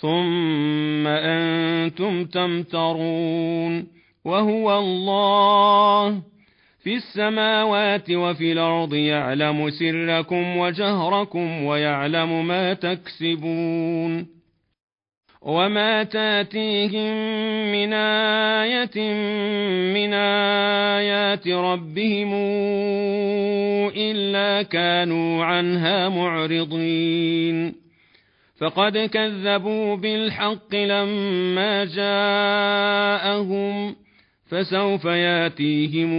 ثم أنتم تمترون وهو الله في السماوات وفي الأرض يعلم سركم وجهركم ويعلم ما تكسبون وما تاتيهم من آية من آيات ربهم إلا كانوا عنها معرضين فقد كذبوا بالحق لما جاءهم فسوف ياتيهم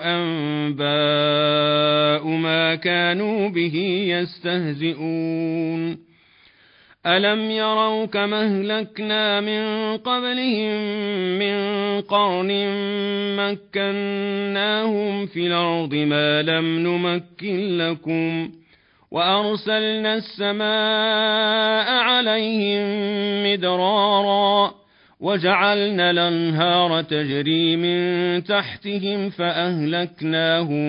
أنباء ما كانوا به يستهزئون. ألم يروا كما أهلكنا من قبلهم من قرن مكناهم في الأرض ما لم نمكن لكم وأرسلنا السماء عليهم مدرارا وجعلنا الأنهار تجري من تحتهم فأهلكناهم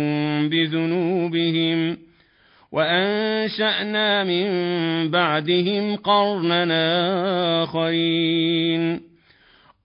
بذنوبهم وأنشأنا من بعدهم قرننا آخرين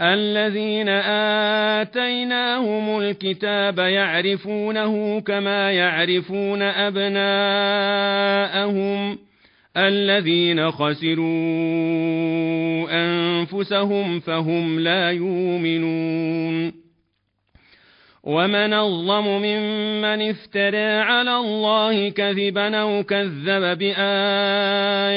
الذين آتيناهم الكتاب يعرفونه كما يعرفون أبناءهم الذين خسروا أنفسهم فهم لا يؤمنون ومن الظلم ممن افترى على الله كذبا أو كذب بآياته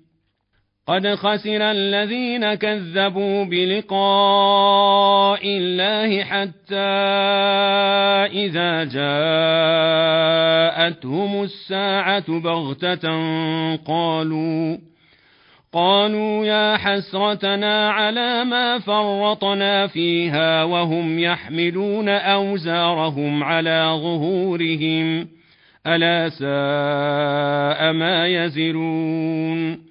قد خسر الذين كذبوا بلقاء الله حتى إذا جاءتهم الساعة بغتة قالوا قالوا يا حسرتنا على ما فرطنا فيها وهم يحملون أوزارهم على ظهورهم ألا ساء ما يزرون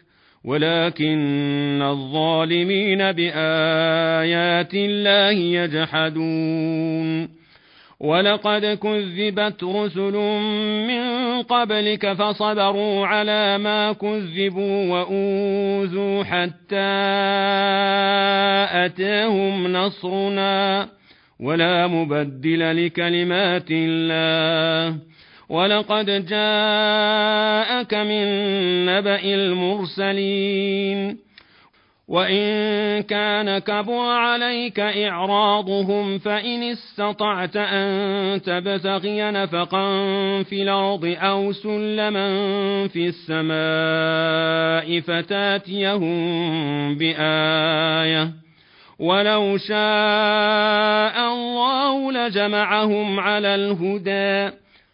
ولكن الظالمين بآيات الله يجحدون. ولقد كذبت رسل من قبلك فصبروا على ما كذبوا وأوذوا حتى أتاهم نصرنا. ولا مبدل لكلمات الله. ولقد جاءك من نبأ المرسلين وإن كان كبر عليك إعراضهم فإن استطعت أن تبتغي نفقا في الأرض أو سلما في السماء فتاتيهم بآية ولو شاء الله لجمعهم على الهدى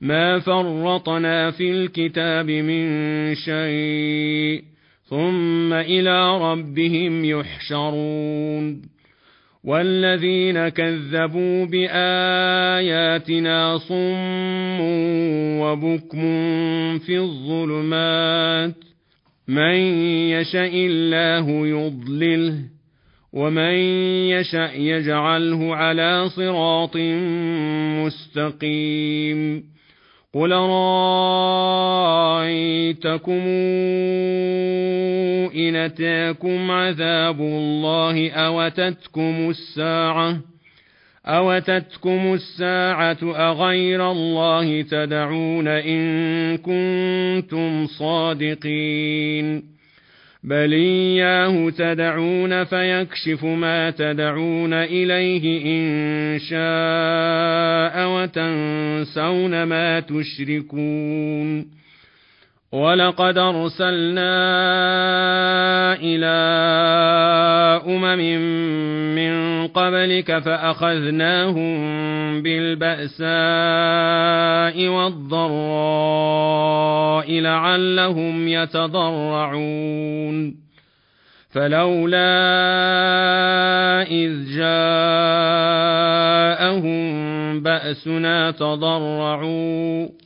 ما فرطنا في الكتاب من شيء ثم إلى ربهم يحشرون والذين كذبوا باياتنا صم وبكم في الظلمات من يشا الله يضلله ومن يشا يجعله على صراط مستقيم قل رايتكم ان اتاكم عذاب الله اوتتكم الساعة أوتتكم الساعة أغير الله تدعون إن كنتم صادقين بل إياه تدعون فيكشف ما تدعون إليه إن شاء وتنسون ما تشركون ولقد أرسلنا إلى أمم من قبلك فأخذناهم بالبأساء والضراء لعلهم يتضرعون. فلولا إذ جاءهم بأسنا تضرعوا.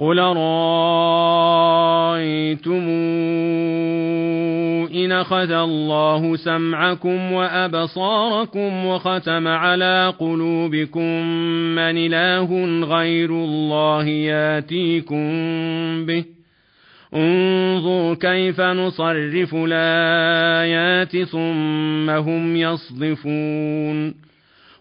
قل رايتم ان اخذ الله سمعكم وابصاركم وختم على قلوبكم من اله غير الله ياتيكم به انظر كيف نصرف الايات ثم هم يصدفون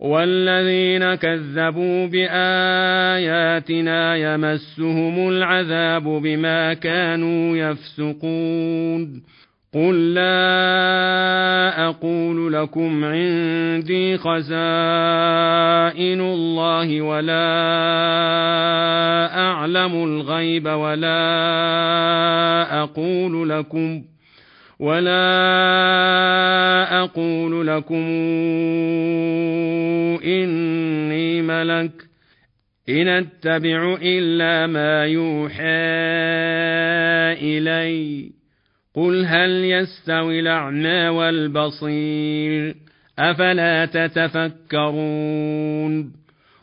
والذين كذبوا بآياتنا يمسهم العذاب بما كانوا يفسقون. قل لا أقول لكم عندي خزائن الله ولا أعلم الغيب ولا أقول لكم ولا أقول لكم إني ملك إن أتبع إلا ما يوحى إلي قل هل يستوي الأعمى والبصير أفلا تتفكرون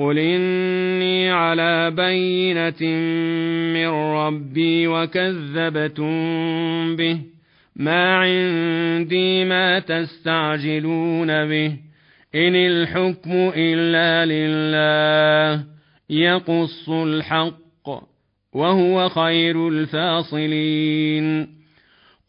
قل إني على بينة من ربي وكذبتم به ما عندي ما تستعجلون به إن الحكم إلا لله يقص الحق وهو خير الفاصلين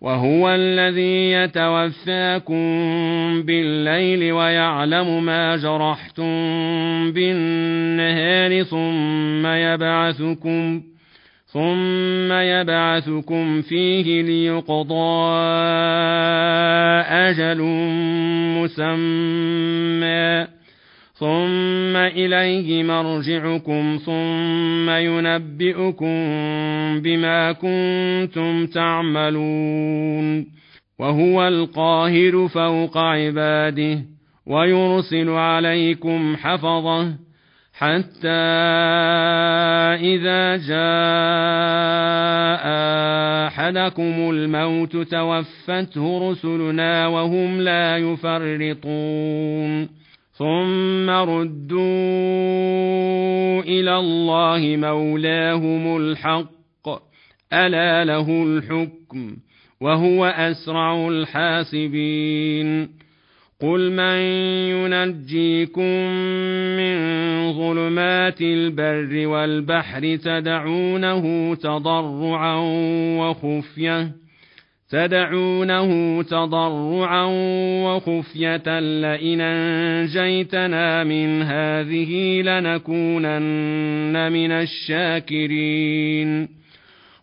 وهو الذي يتوفاكم بالليل ويعلم ما جرحتم بالنهار ثم يبعثكم ثم يبعثكم فيه ليقضى أجل مسمى. ثم إليه مرجعكم ثم ينبئكم بما كنتم تعملون وهو القاهر فوق عباده ويرسل عليكم حفظه حتى إذا جاء أحدكم الموت توفته رسلنا وهم لا يفرطون ثم ردوا إلى الله مولاهم الحق الا له الحكم وهو اسرع الحاسبين قل من ينجيكم من ظلمات البر والبحر تدعونه تضرعا وخفيه تدعونه تضرعا وخفية لئن أنجيتنا من هذه لنكونن من الشاكرين.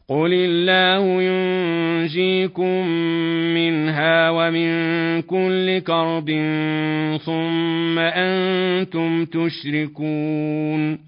قل الله ينجيكم منها ومن كل كرب ثم أنتم تشركون.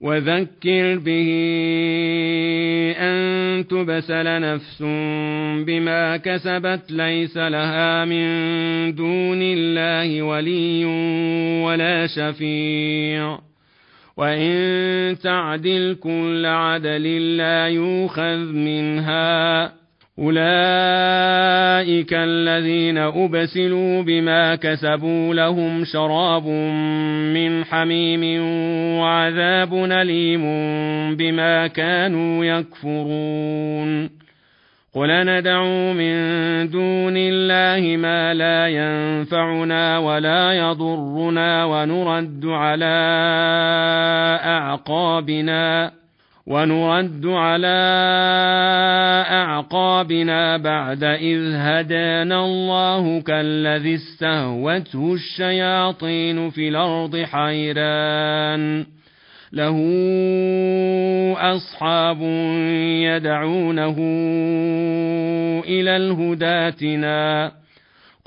وذكر به أن تبسل نفس بما كسبت ليس لها من دون الله ولي ولا شفيع. وإن تعدل كل عدل لا يوخذ منها. أولئك الذين أبسلوا بما كسبوا لهم شراب من حميم وعذاب أليم بما كانوا يكفرون. قل ندعو من دون الله ما لا ينفعنا ولا يضرنا ونرد على أعقابنا. ونرد على أعقابنا بعد إذ هدانا الله كالذي استهوته الشياطين في الأرض حيران. له أصحاب يدعونه إلى الهداتنا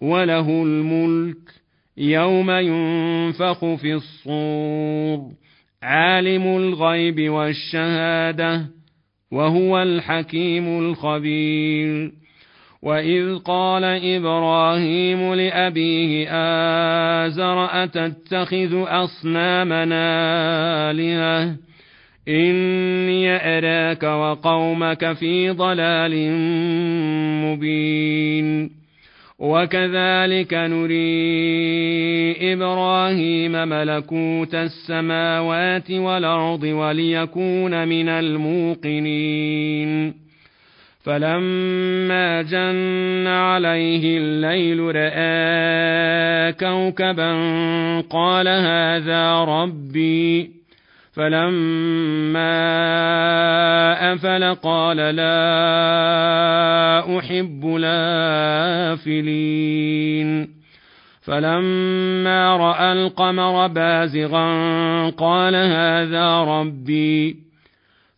وله الملك يوم ينفخ في الصور عالم الغيب والشهاده وهو الحكيم الخبير واذ قال إبراهيم لابيه ازر اتتخذ اصنامنا الهه اني اراك وقومك في ضلال مبين وكذلك نري إبراهيم ملكوت السماوات والأرض وليكون من الموقنين. فلما جن عليه الليل رأى كوكبا قال هذا ربي. فلما أفل قال لا أحب الآفلين. فلما رأى القمر بازغا قال هذا ربي.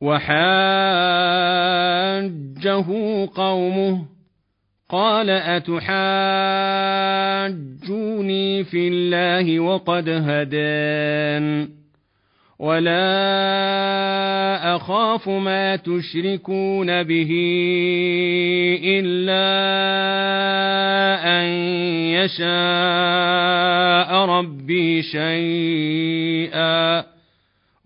وحاجه قومه قال أتحاجوني في الله وقد هدان ولا أخاف ما تشركون به إلا أن يشاء ربي شيئا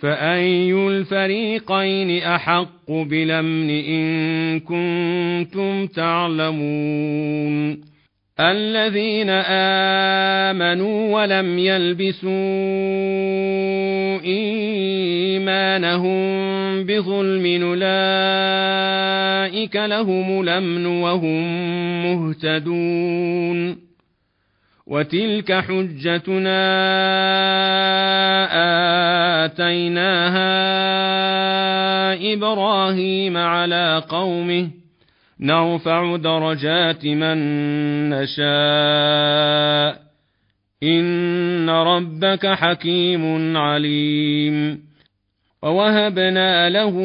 فأي الفريقين أحق بلمن إن كنتم تعلمون الذين آمنوا ولم يلبسوا إيمانهم بظلم أولئك لهم الأمن وهم مهتدون وتلك حجتنا اتيناها إبراهيم على قومه نرفع درجات من نشاء ان ربك حكيم عليم ووهبنا له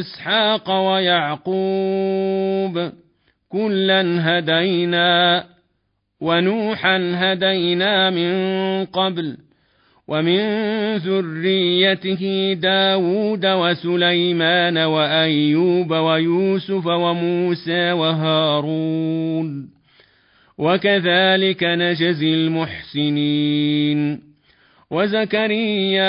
اسحاق ويعقوب كلا هدينا ونوحا هدينا من قبل ومن ذريته داود وسليمان وأيوب ويوسف وموسى وهارون وكذلك نجزي المحسنين وزكريا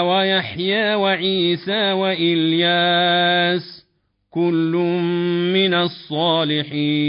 ويحيى وعيسى وإلياس كل من الصالحين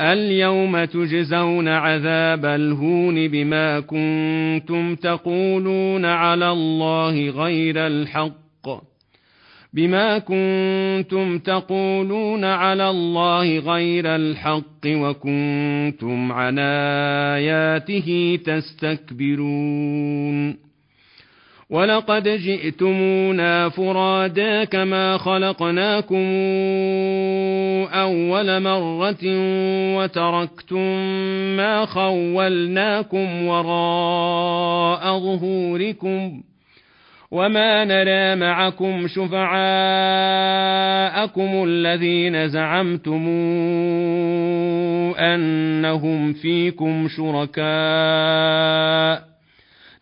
اليوم تجزون عذاب الهون بما كنتم تقولون على الله غير الحق بما كنتم تقولون على الله غير الحق وكنتم عن آياته تستكبرون ولقد جئتمونا فرادا كما خلقناكم أول مرة وتركتم ما خولناكم وراء ظهوركم وما نرى معكم شفعاءكم الذين زعمتم أنهم فيكم شركاء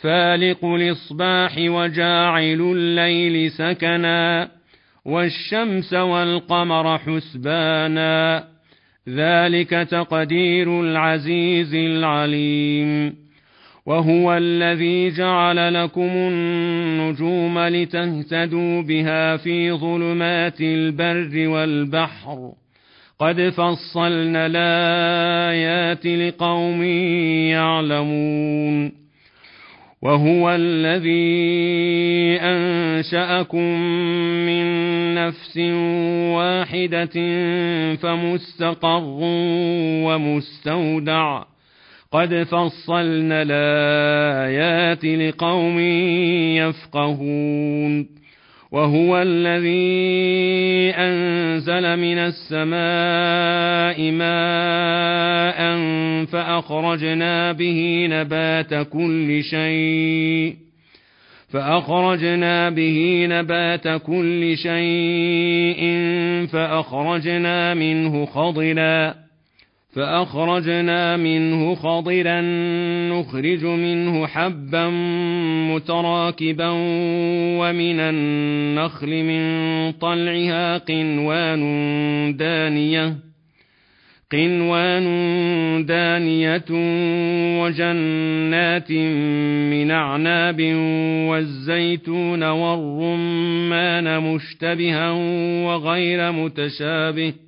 فالق الإصباح وجاعل الليل سكنا والشمس والقمر حسبانا ذلك تقدير العزيز العليم وهو الذي جعل لكم النجوم لتهتدوا بها في ظلمات البر والبحر قد فصلنا الآيات لقوم يعلمون وهو الذي أنشأكم من نفس واحدة فمستقر ومستودع. قد فصلنا الآيات لقوم يفقهون. وهو الذي أنزل من السماء ماء فأخرجنا به نبات كل شيء فأخرجنا به نبات كل شيء فأخرجنا منه خضرا فأخرجنا منه خضرا نخرج منه حبا متراكبا ومن النخل من طلعها قنوان دانية قنوان دانية وجنات من أعناب والزيتون والرمان مشتبها وغير متشابه.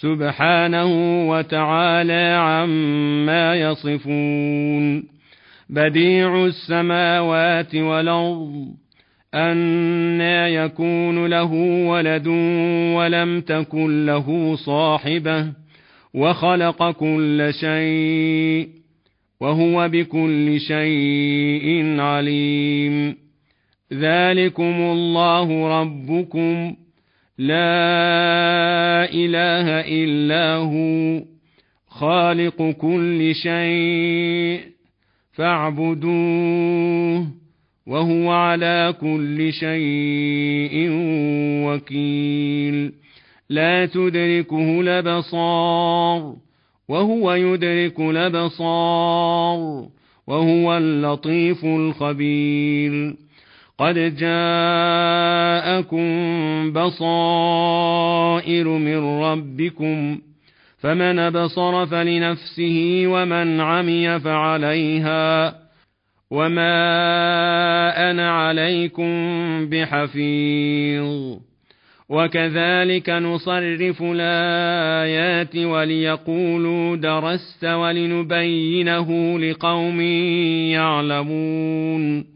سبحانه وتعالى عما يصفون. بديع السماوات والأرض أنى يكون له ولد ولم تكن له صاحبة وخلق كل شيء وهو بكل شيء عليم. ذلكم الله ربكم لا إله إلا هو خالق كل شيء فاعبدوه وهو على كل شيء وكيل. لا تدركه الأبصار وهو يدرك الأبصار وهو اللطيف الخبير. قد جاءكم بصائر من ربكم فمن بصر فلنفسه ومن عمي فعليها وما أنا عليكم بحفيظ وكذلك نصرف الايات وليقولوا درست ولنبينه لقوم يعلمون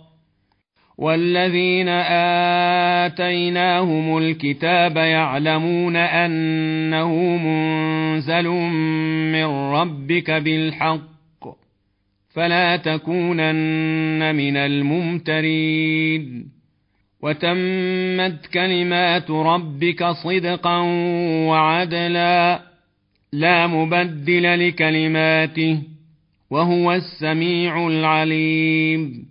والذين آتيناهم الكتاب يعلمون أنه منزل من ربك بالحق فلا تكونن من الممترين وتمت كلمات ربك صدقا وعدلا لا مبدل لكلماته وهو السميع العليم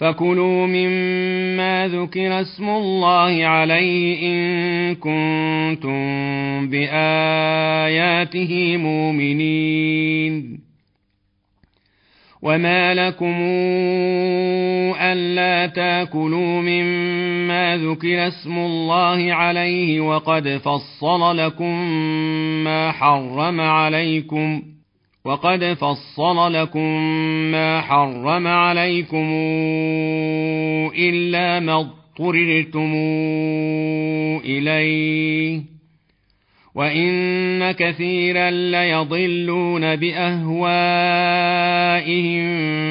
فكلوا مما ذكر اسم الله عليه إن كنتم بآياته مؤمنين وما لكم ألا تاكلوا مما ذكر اسم الله عليه وقد فصل لكم ما حرم عليكم ۖ وقد فصل لكم ما حرم عليكم إلا ما اضطررتم إليه. وإن كثيرا ليضلون بأهوائهم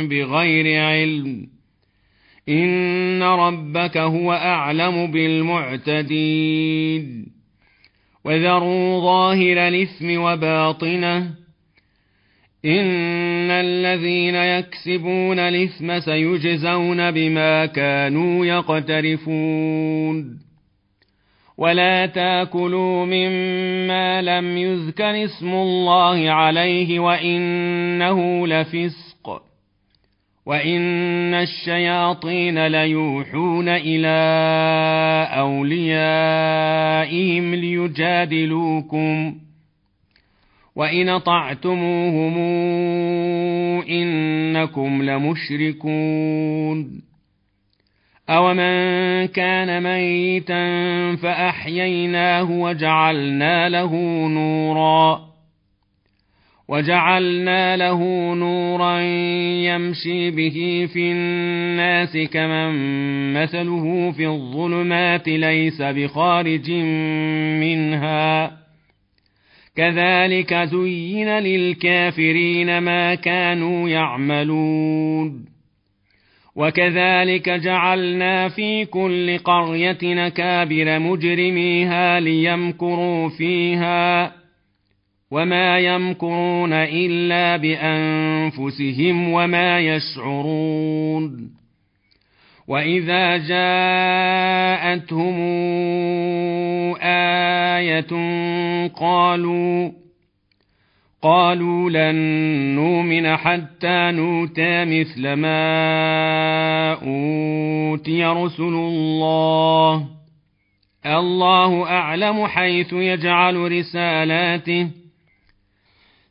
بغير علم. إن ربك هو أعلم بالمعتدين. وذروا ظاهر الإثم وباطنه. إن الذين يكسبون الإثم سيجزون بما كانوا يقترفون. ولا تاكلوا مما لم يذكر اسم الله عليه وإنه لفسق. وإن الشياطين ليوحون إلى أوليائهم ليجادلوكم ۖ. وإن طعتموهم إنكم لمشركون أومن كان ميتا فأحييناه وجعلنا له نورا وجعلنا له نورا يمشي به في الناس كمن مثله في الظلمات ليس بخارج منها كذلك زين للكافرين ما كانوا يعملون. وكذلك جعلنا في كل قرية نكابر مجرميها ليمكروا فيها وما يمكرون إلا بأنفسهم وما يشعرون. وإذا جاءتهم آية قالوا قالوا لن نؤمن حتى نؤتى مثل ما أوتي رسل الله. الله أعلم حيث يجعل رسالاته.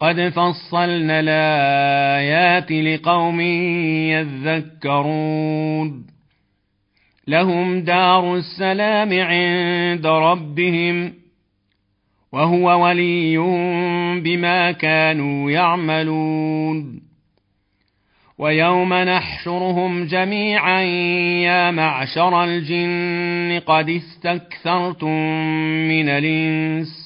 قد فصلنا الآيات لقوم يذكرون لهم دار السلام عند ربهم وهو ولي بما كانوا يعملون ويوم نحشرهم جميعا يا معشر الجن قد استكثرتم من الإنس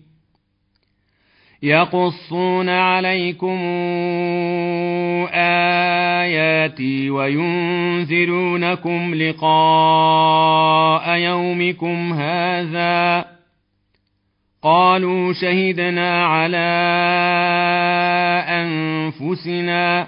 يقصون عليكم آياتي وينذرونكم لقاء يومكم هذا قالوا شهدنا على أنفسنا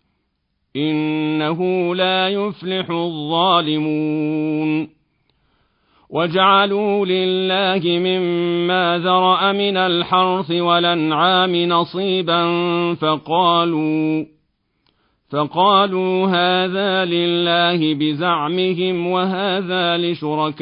إنه لا يفلح الظالمون. وجعلوا لله مما ذرأ من الحرث والأنعام نصيبا فقالوا فقالوا هذا لله بزعمهم وهذا لشركائنا.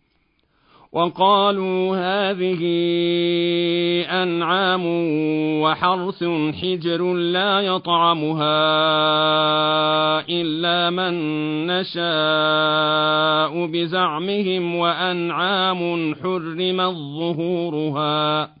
وقالوا هذه أنعام وحرث حجر لا يطعمها إلا من نشاء بزعمهم وأنعام حرمت ظهورها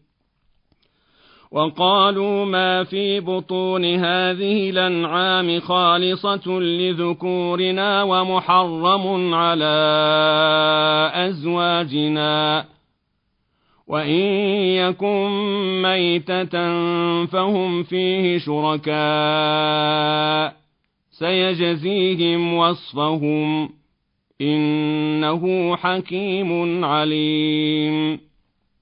وقالوا ما في بطون هذه الأنعام خالصة لذكورنا ومحرم على أزواجنا. وإن يكن ميتة فهم فيه شركاء سيجزيهم وصفهم. إنه حكيم عليم.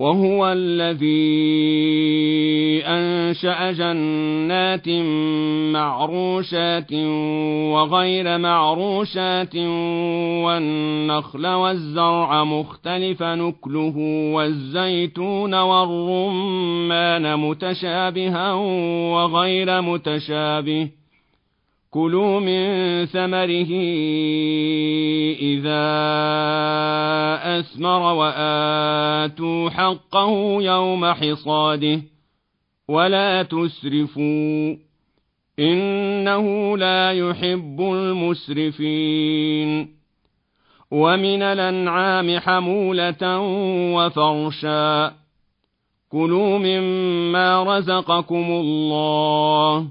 وهو الذي أنشأ جنات معروشات وغير معروشات والنخل والزرع مختلف نكله والزيتون والرمان متشابها وغير متشابه كلوا من ثمره إذا أثمر وآتوا حقه يوم حصاده ولا تسرفوا إنه لا يحب المسرفين ومن الأنعام حمولة وفرشا كلوا مما رزقكم الله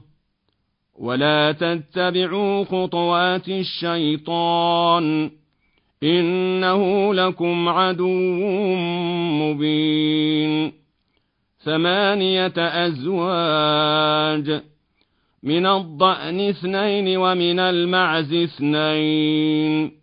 ولا تتبعوا خطوات الشيطان إنه لكم عدو مبين. ثمانية أزواج من الضأن اثنين ومن المعز اثنين.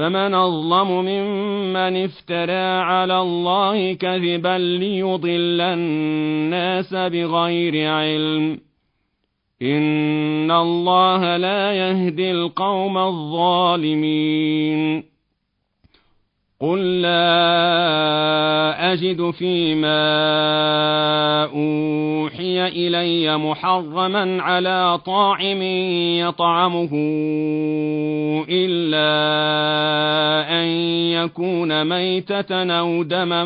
فمن أظلم ممن افترى على الله كذبا ليضل الناس بغير علم. إن الله لا يهدي القوم الظالمين. قل لا أجد فيما أوحي إلي محرما على طاعم يطعمه إلا أن يكون ميتة أو دما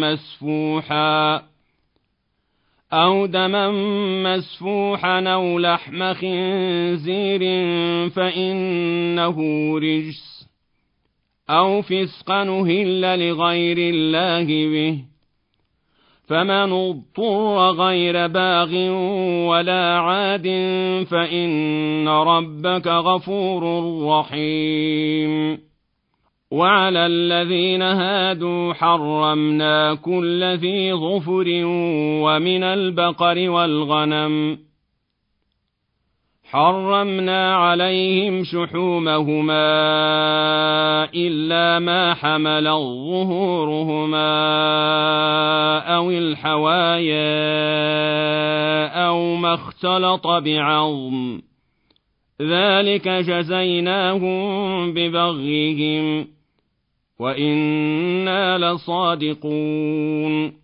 مسفوحا أو دما مسفوحا أو لحم خنزير فإنه رجس أو فسقا نهل لغير الله به فمن اضطر غير باغ ولا عاد فإن ربك غفور رحيم وعلى الذين هادوا حرمنا كل ذي ظفر ومن البقر والغنم حرمنا عليهم شحومهما إلا ما حمل ظهورهما أو الحوايا أو ما اختلط بعظم. ذلك جزيناهم ببغيهم وإنا لصادقون.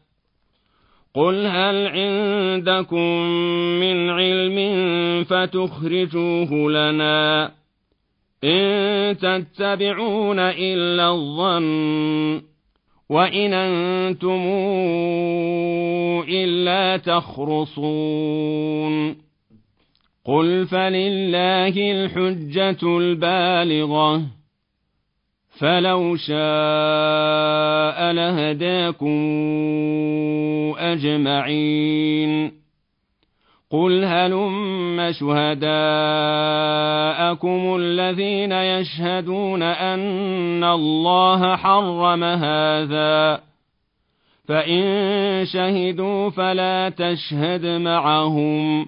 قل هل عندكم من علم فتخرجوه لنا إن تتبعون إلا الظن وإن أنتم إلا تخرصون قل فلله الحجة البالغة فلو شاء لهداكم أجمعين قل هلم شهداءكم الذين يشهدون أن الله حرم هذا فإن شهدوا فلا تشهد معهم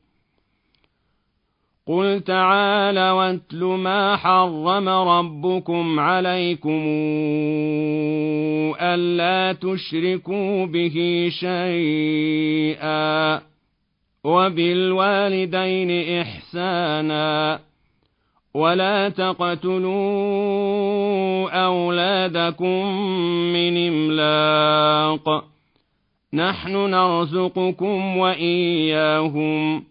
قل تعالى واتل ما حرم ربكم عليكم ألا تشركوا به شيئا وبالوالدين إحسانا ولا تقتلوا أولادكم من إملاق نحن نرزقكم وإياهم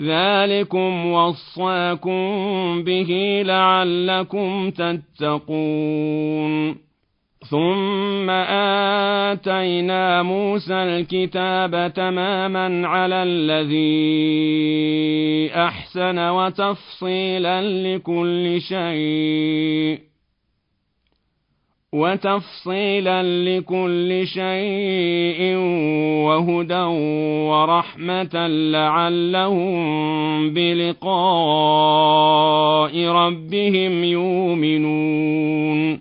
ذلكم وصاكم به لعلكم تتقون ثم اتينا موسى الكتاب تماما على الذي احسن وتفصيلا لكل شيء وتفصيلا لكل شيء وهدى ورحمة لعلهم بلقاء ربهم يؤمنون.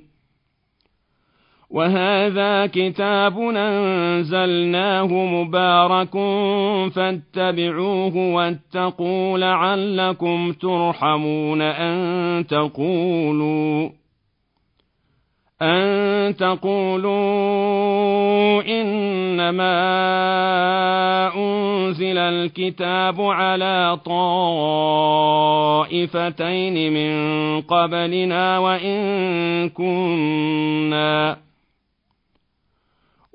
وهذا كتاب أنزلناه مبارك فاتبعوه واتقوا لعلكم ترحمون أن تقولوا أن تقولوا إنما أنزل الكتاب على طائفتين من قبلنا وإن كنا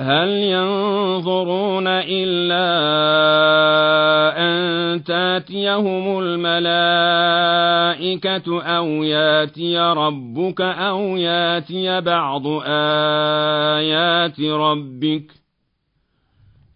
هل ينظرون إلا أن تأتيهم الملائكة أو يأتي ربك أو يأتي بعض آيات ربك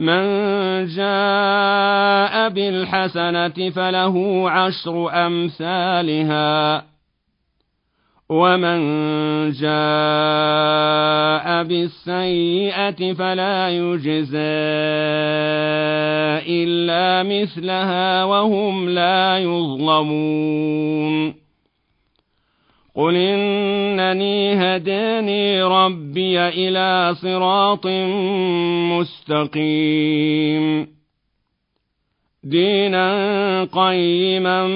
من جاء بالحسنة فله عشر أمثالها. ومن جاء بالسيئة فلا يجزى إلا مثلها وهم لا يظلمون. قل إنني هداني ربي إلى صراط مستقيم. دينا قيما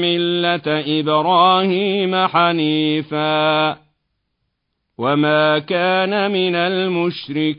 ملة إبراهيم حنيفا. وما كان من المشركين.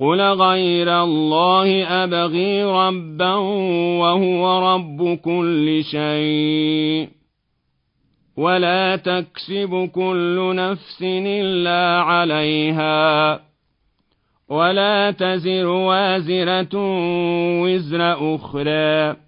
قل غير الله أبغي ربا وهو رب كل شيء. ولا تكسب كل نفس إلا عليها. ولا تزر وازرة وزر أخرى.